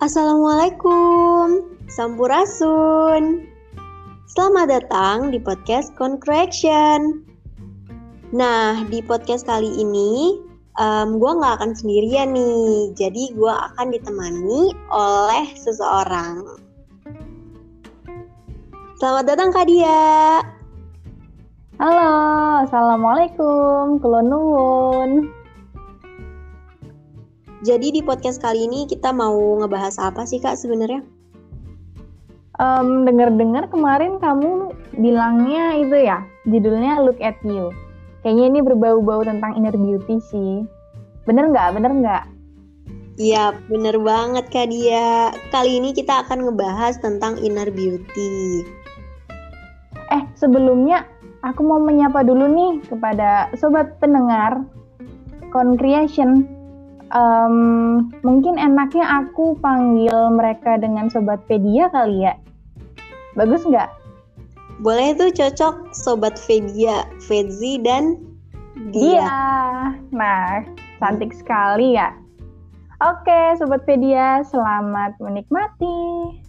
Assalamualaikum, Sampurasun. Selamat datang di podcast Concretion. Nah, di podcast kali ini, um, gue nggak akan sendirian nih. Jadi, gue akan ditemani oleh seseorang. Selamat datang, Kak Dia. Halo, Assalamualaikum, Kulon Jadi di podcast kali ini kita mau ngebahas apa sih Kak sebenarnya? Um, Dengar-dengar kemarin kamu bilangnya itu ya, judulnya Look at You. Kayaknya ini berbau-bau tentang inner beauty sih. Bener nggak? Bener nggak? Iya, bener banget Kak Dia. Kali ini kita akan ngebahas tentang inner beauty. Eh, sebelumnya aku mau menyapa dulu nih kepada sobat pendengar Concreation. Um, mungkin enaknya aku panggil mereka dengan sobat pedia kali ya. Bagus nggak? Boleh tuh cocok Sobat Fedia, Fedzi, dan dia. Dia. Nah, cantik sekali ya. Oke, Sobat Pedia, selamat menikmati.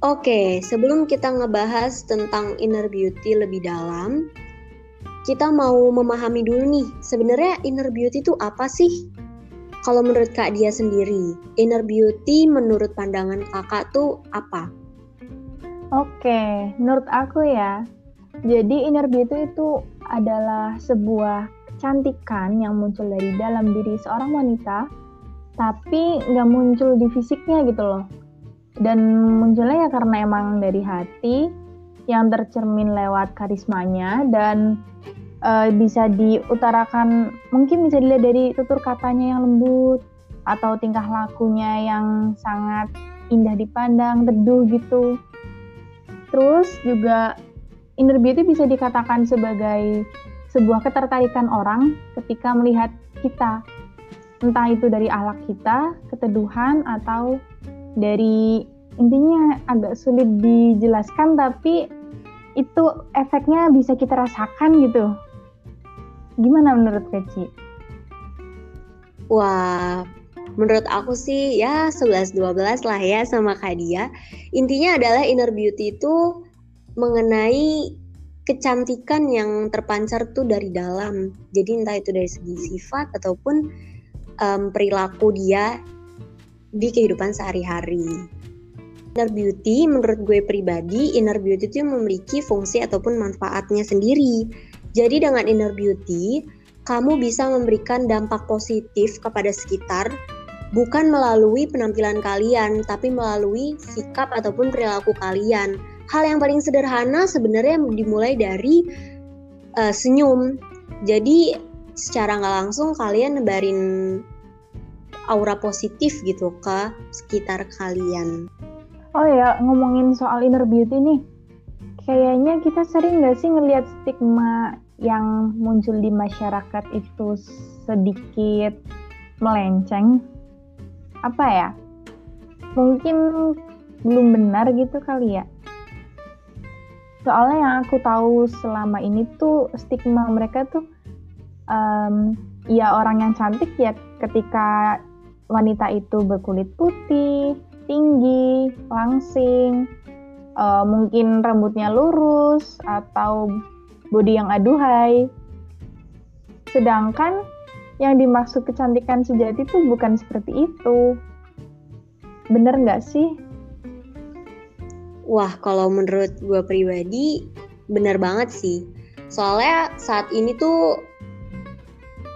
Oke, sebelum kita ngebahas tentang inner beauty lebih dalam, kita mau memahami dulu nih, sebenarnya inner beauty itu apa sih? Kalau menurut Kak dia sendiri, inner beauty menurut pandangan kakak tuh apa? Oke, menurut aku ya, jadi inner beauty itu adalah sebuah kecantikan yang muncul dari dalam diri seorang wanita, tapi nggak muncul di fisiknya gitu loh dan munculnya ya karena emang dari hati yang tercermin lewat karismanya dan uh, bisa diutarakan mungkin bisa dilihat dari tutur katanya yang lembut atau tingkah lakunya yang sangat indah dipandang, teduh gitu. Terus juga inner beauty bisa dikatakan sebagai sebuah ketertarikan orang ketika melihat kita. Entah itu dari ahlak kita, keteduhan, atau dari intinya agak sulit dijelaskan tapi itu efeknya bisa kita rasakan gitu. Gimana menurut Keci? Wah, menurut aku sih ya 11-12 lah ya sama Kak Dia. Intinya adalah inner beauty itu mengenai kecantikan yang terpancar tuh dari dalam. Jadi entah itu dari segi sifat ataupun um, perilaku dia di kehidupan sehari-hari. Inner beauty menurut gue pribadi, inner beauty itu memiliki fungsi ataupun manfaatnya sendiri. Jadi dengan inner beauty, kamu bisa memberikan dampak positif kepada sekitar bukan melalui penampilan kalian, tapi melalui sikap ataupun perilaku kalian. Hal yang paling sederhana sebenarnya dimulai dari uh, senyum. Jadi secara nggak langsung kalian nebarin aura positif gitu ke sekitar kalian. Oh ya, ngomongin soal inner beauty nih, kayaknya kita sering nggak sih ngelihat stigma yang muncul di masyarakat itu sedikit melenceng? Apa ya? Mungkin belum benar gitu kali ya. Soalnya yang aku tahu selama ini tuh stigma mereka tuh um, ya orang yang cantik ya ketika wanita itu berkulit putih, tinggi, langsing, uh, mungkin rambutnya lurus atau body yang aduhai. Sedangkan yang dimaksud kecantikan sejati itu bukan seperti itu. Bener nggak sih? Wah, kalau menurut gue pribadi, bener banget sih. Soalnya saat ini tuh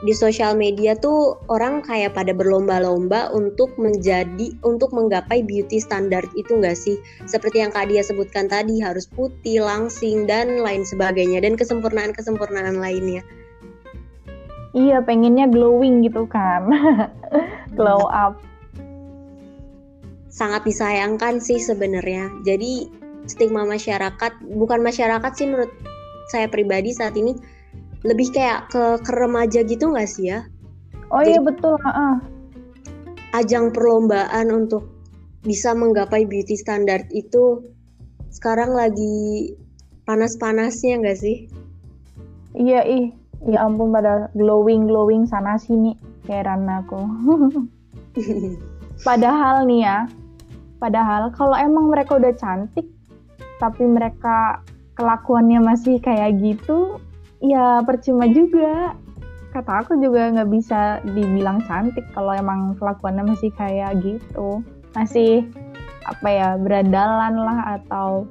di sosial media tuh orang kayak pada berlomba-lomba untuk menjadi untuk menggapai beauty standard itu enggak sih seperti yang Kak Dia sebutkan tadi harus putih, langsing dan lain sebagainya dan kesempurnaan-kesempurnaan lainnya. Iya, pengennya glowing gitu kan. Glow iya. up. Sangat disayangkan sih sebenarnya. Jadi stigma masyarakat bukan masyarakat sih menurut saya pribadi saat ini lebih kayak ke, ke remaja gitu nggak sih ya? Oh iya betul. Uh. ajang perlombaan untuk bisa menggapai beauty standard itu sekarang lagi panas-panasnya nggak sih? Iya ih, ya ampun pada glowing glowing sana sini heran aku. padahal nih ya, padahal kalau emang mereka udah cantik, tapi mereka kelakuannya masih kayak gitu, ya percuma juga. Kata aku juga nggak bisa dibilang cantik kalau emang kelakuannya masih kayak gitu. Masih apa ya berandalan lah atau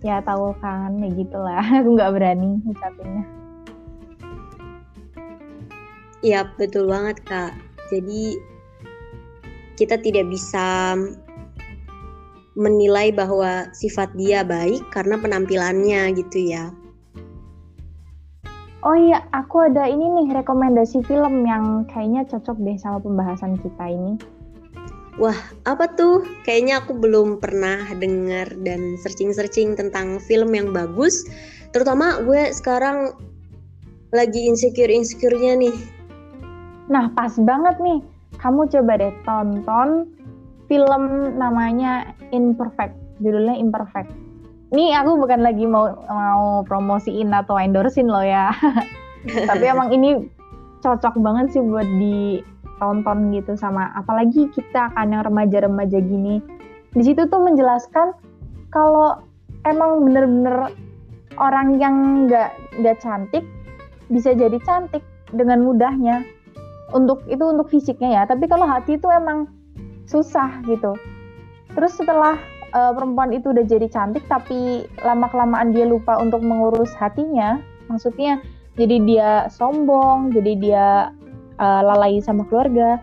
ya tahu kan ya gitulah aku nggak berani ngucapinnya. Iya betul banget kak. Jadi kita tidak bisa menilai bahwa sifat dia baik karena penampilannya gitu ya Oh iya, aku ada ini nih rekomendasi film yang kayaknya cocok deh sama pembahasan kita ini. Wah, apa tuh? Kayaknya aku belum pernah dengar dan searching-searching tentang film yang bagus. Terutama gue sekarang lagi insecure-insecure-nya nih. Nah, pas banget nih. Kamu coba deh tonton film namanya Imperfect. Judulnya Imperfect. Nih aku bukan lagi mau mau promosiin atau endorsein lo ya. Tapi emang ini cocok banget sih buat di tonton gitu sama apalagi kita kan yang remaja-remaja gini. Di situ tuh menjelaskan kalau emang bener-bener orang yang nggak nggak cantik bisa jadi cantik dengan mudahnya. Untuk itu untuk fisiknya ya. Tapi kalau hati itu emang susah gitu. Terus setelah uh, perempuan itu udah jadi cantik tapi lama kelamaan dia lupa untuk mengurus hatinya. Maksudnya jadi dia sombong jadi dia uh, lalai sama keluarga.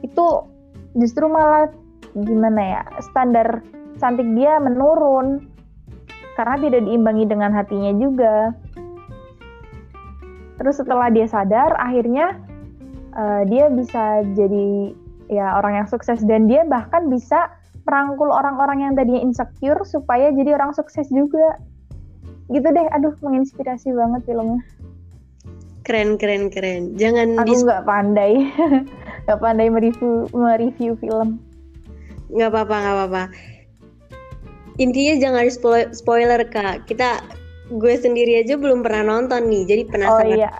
Itu justru malah gimana ya standar cantik dia menurun karena tidak diimbangi dengan hatinya juga. Terus setelah dia sadar akhirnya uh, dia bisa jadi ya orang yang sukses dan dia bahkan bisa merangkul orang-orang yang tadinya insecure supaya jadi orang sukses juga. Gitu deh aduh menginspirasi banget filmnya. Keren keren keren. Jangan aku nggak pandai. Nggak pandai mereview mereview film. Nggak apa-apa nggak apa-apa. Intinya jangan spoiler kak. Kita gue sendiri aja belum pernah nonton nih jadi penasaran. Oh iya.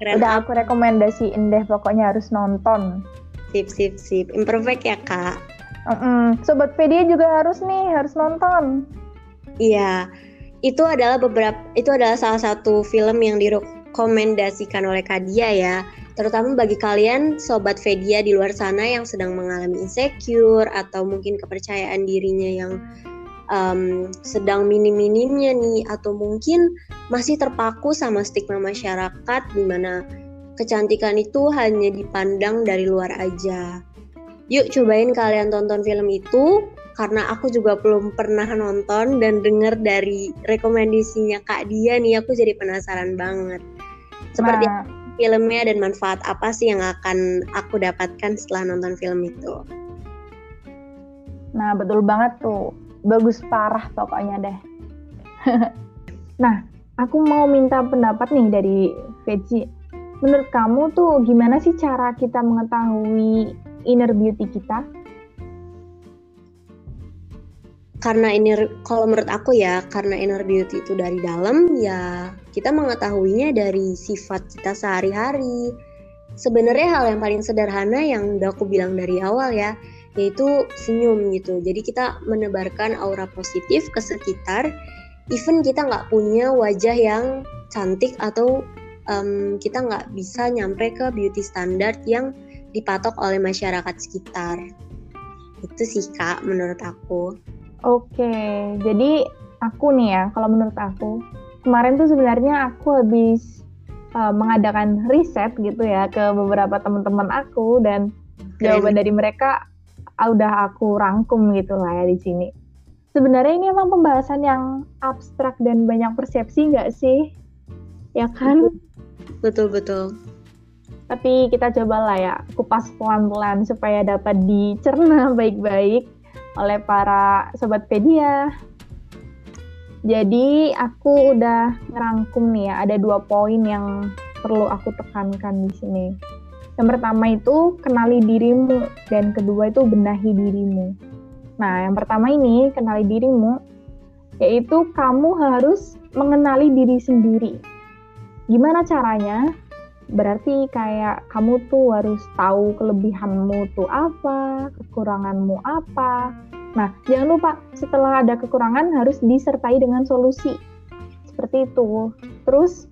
Keren. Udah aku rekomendasiin deh pokoknya harus nonton. Sip sip sip. Imperfect ya kak mm -mm. sobat pedia juga harus nih harus nonton iya itu adalah beberapa itu adalah salah satu film yang di direkomendasikan oleh Kadia ya, terutama bagi kalian sobat Vedia di luar sana yang sedang mengalami insecure atau mungkin kepercayaan dirinya yang um, sedang minim-minimnya nih atau mungkin masih terpaku sama stigma masyarakat di mana kecantikan itu hanya dipandang dari luar aja. Yuk cobain kalian tonton film itu karena aku juga belum pernah nonton dan denger dari rekomendasinya Kak Dia nih aku jadi penasaran banget. Seperti nah. filmnya dan manfaat apa sih yang akan aku dapatkan setelah nonton film itu? Nah, betul banget tuh. Bagus parah pokoknya deh. nah, aku mau minta pendapat nih dari Veggie. Menurut kamu tuh gimana sih cara kita mengetahui inner beauty kita? karena ini kalau menurut aku ya karena inner beauty itu dari dalam ya kita mengetahuinya dari sifat kita sehari-hari sebenarnya hal yang paling sederhana yang udah aku bilang dari awal ya yaitu senyum gitu jadi kita menebarkan aura positif ke sekitar even kita nggak punya wajah yang cantik atau um, kita nggak bisa nyampe ke beauty standard yang dipatok oleh masyarakat sekitar itu sih kak menurut aku Oke, jadi aku nih ya, kalau menurut aku, kemarin tuh sebenarnya aku habis uh, mengadakan riset gitu ya ke beberapa teman-teman aku dan Keren. jawaban dari mereka uh, udah aku rangkum gitu lah ya di sini. Sebenarnya ini emang pembahasan yang abstrak dan banyak persepsi nggak sih? Ya kan? Betul betul. Tapi kita cobalah ya kupas pelan-pelan supaya dapat dicerna baik-baik oleh para sobat pedia. Jadi aku udah ngerangkum nih ya, ada dua poin yang perlu aku tekankan di sini. Yang pertama itu kenali dirimu dan kedua itu benahi dirimu. Nah, yang pertama ini kenali dirimu yaitu kamu harus mengenali diri sendiri. Gimana caranya? Berarti kayak kamu tuh harus tahu kelebihanmu tuh apa, kekuranganmu apa. Nah, jangan lupa setelah ada kekurangan harus disertai dengan solusi. Seperti itu. Terus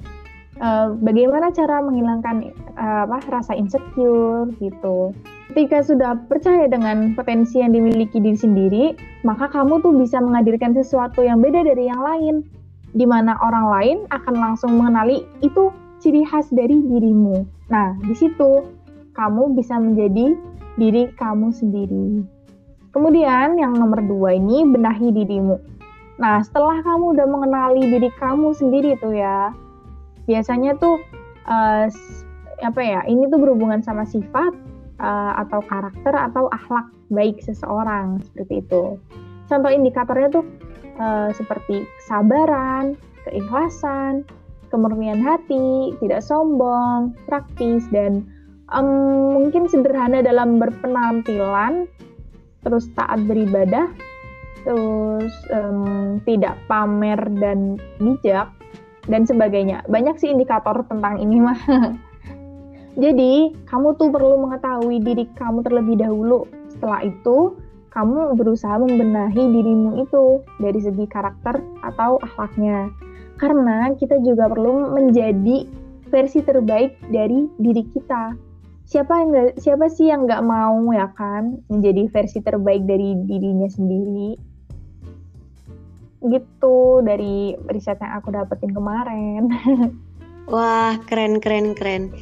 uh, bagaimana cara menghilangkan uh, apa rasa insecure gitu. Ketika sudah percaya dengan potensi yang dimiliki diri sendiri, maka kamu tuh bisa menghadirkan sesuatu yang beda dari yang lain, di mana orang lain akan langsung mengenali itu ciri khas dari dirimu. Nah, di situ kamu bisa menjadi diri kamu sendiri. Kemudian yang nomor dua ini benahi dirimu. Nah, setelah kamu udah mengenali diri kamu sendiri tuh ya, biasanya tuh uh, apa ya? Ini tuh berhubungan sama sifat uh, atau karakter atau akhlak baik seseorang seperti itu. Contoh indikatornya tuh uh, seperti kesabaran, keikhlasan, kemurnian hati, tidak sombong, praktis dan um, mungkin sederhana dalam berpenampilan, terus taat beribadah, terus um, tidak pamer dan bijak dan sebagainya. Banyak sih indikator tentang ini mah. Jadi, kamu tuh perlu mengetahui diri kamu terlebih dahulu. Setelah itu, kamu berusaha membenahi dirimu itu dari segi karakter atau akhlaknya. Karena kita juga perlu menjadi versi terbaik dari diri kita. Siapa yang gak, siapa sih yang nggak mau ya kan menjadi versi terbaik dari dirinya sendiri? Gitu dari riset yang aku dapetin kemarin. Wah, keren keren keren.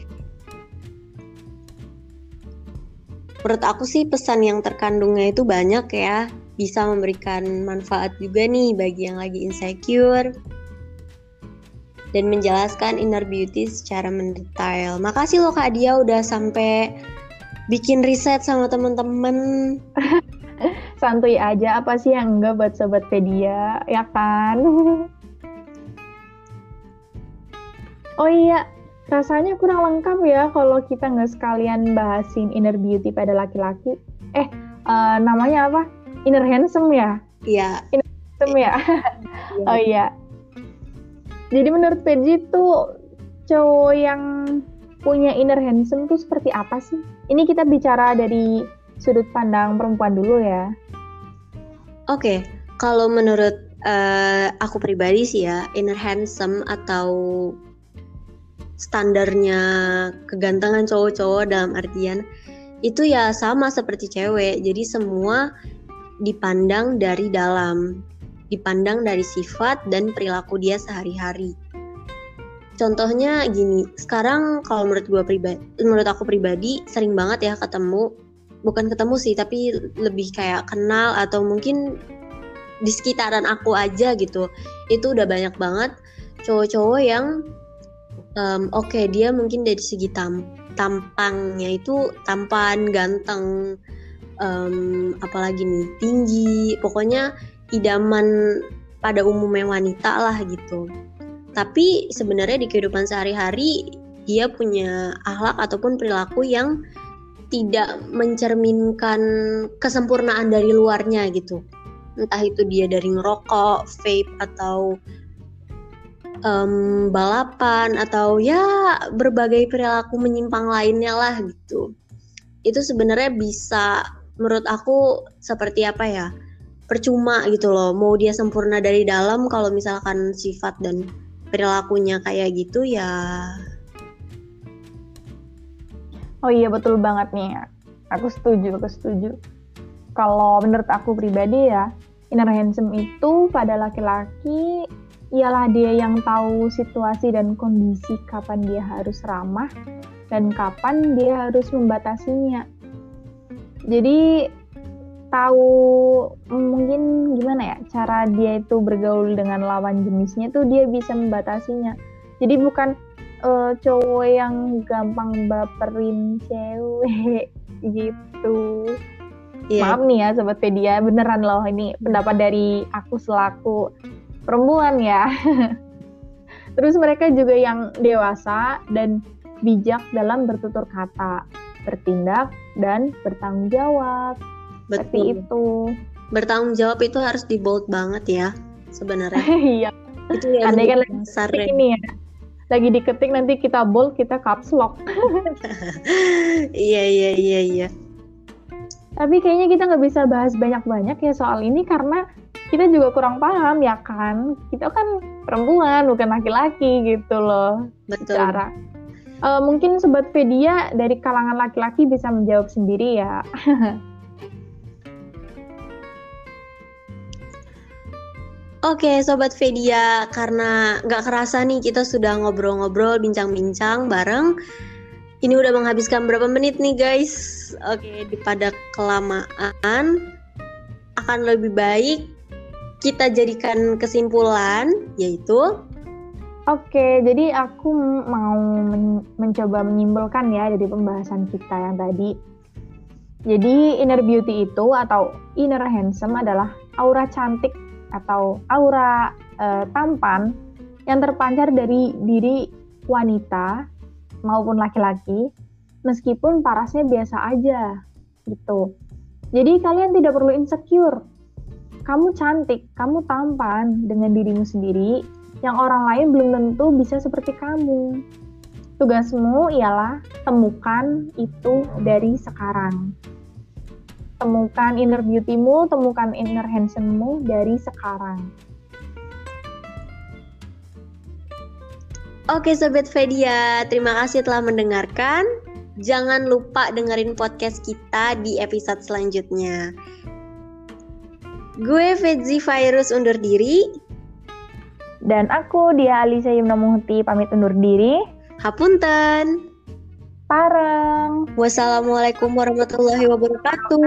menurut aku sih pesan yang terkandungnya itu banyak ya bisa memberikan manfaat juga nih bagi yang lagi insecure dan menjelaskan inner beauty secara mendetail. Makasih loh Kak Dia udah sampai bikin riset sama temen-temen. Santuy aja apa sih yang enggak buat sobat pedia, ya kan? oh iya, rasanya kurang lengkap ya kalau kita nggak sekalian bahasin inner beauty pada laki-laki. Eh, uh, namanya apa? Inner handsome ya? Iya. Inner handsome ya? Oh iya. Jadi menurut Peji tuh cowok yang punya inner handsome tuh seperti apa sih? Ini kita bicara dari sudut pandang perempuan dulu ya. Oke, okay. kalau menurut uh, aku pribadi sih ya, inner handsome atau standarnya kegantengan cowok-cowok dalam artian itu ya sama seperti cewek. Jadi semua dipandang dari dalam, dipandang dari sifat dan perilaku dia sehari-hari. Contohnya gini, sekarang kalau menurut gua pribadi, menurut aku pribadi sering banget ya ketemu, bukan ketemu sih, tapi lebih kayak kenal atau mungkin di sekitaran aku aja gitu. Itu udah banyak banget cowok-cowok yang um, oke okay, dia mungkin dari segi tam tampangnya itu tampan ganteng um, apalagi nih tinggi pokoknya idaman pada umumnya wanita lah gitu tapi sebenarnya di kehidupan sehari-hari dia punya akhlak ataupun perilaku yang tidak mencerminkan kesempurnaan dari luarnya gitu entah itu dia dari ngerokok, vape atau um, balapan atau ya berbagai perilaku menyimpang lainnya lah gitu. Itu sebenarnya bisa menurut aku seperti apa ya? Percuma gitu loh. Mau dia sempurna dari dalam kalau misalkan sifat dan perilakunya kayak gitu ya Oh iya betul banget nih. Aku setuju, aku setuju. Kalau menurut aku pribadi ya, inner handsome itu pada laki-laki ialah dia yang tahu situasi dan kondisi kapan dia harus ramah dan kapan dia harus membatasinya. Jadi tahu mungkin gimana ya cara dia itu bergaul dengan lawan jenisnya tuh dia bisa membatasinya. Jadi bukan uh, cowok yang gampang baperin cewek gitu. Yeah. Maaf nih ya sobat pedia, beneran loh ini pendapat dari aku selaku perempuan ya. Terus mereka juga yang dewasa dan bijak dalam bertutur kata, bertindak, dan bertanggung jawab. Betul. Seperti itu. Bertanggung jawab itu harus di bold banget ya sebenarnya. Iya. itu yang Andai kan lagi dasar diketik ini ya. Lagi diketik nanti kita bold, kita caps lock. Iya iya iya iya. Tapi kayaknya kita nggak bisa bahas banyak-banyak ya soal ini karena kita juga kurang paham ya kan. Kita kan perempuan bukan laki-laki gitu loh. Betul. Secara Eh, mungkin sobat Vedia dari kalangan laki-laki bisa menjawab sendiri ya. Oke, Sobat Vedia, karena nggak kerasa nih kita sudah ngobrol-ngobrol, bincang-bincang bareng. Ini udah menghabiskan berapa menit nih guys? Oke, daripada kelamaan, akan lebih baik kita jadikan kesimpulan, yaitu Oke, jadi aku mau men- mencoba menyimpulkan ya dari pembahasan kita yang tadi. Jadi inner beauty itu atau inner handsome adalah aura cantik atau aura eh, tampan yang terpancar dari diri wanita maupun laki-laki meskipun parasnya biasa aja gitu. Jadi kalian tidak perlu insecure. Kamu cantik, kamu tampan dengan dirimu sendiri yang orang lain belum tentu bisa seperti kamu. Tugasmu ialah temukan itu dari sekarang. Temukan inner beauty-mu, temukan inner handsome-mu dari sekarang. Oke Sobat Vedia, terima kasih telah mendengarkan. Jangan lupa dengerin podcast kita di episode selanjutnya. Gue Fedzi Virus undur diri. Dan aku, Dia Alisa Yumna Muhti, pamit undur diri. Hapunten. Pareng! Wassalamualaikum warahmatullahi wabarakatuh.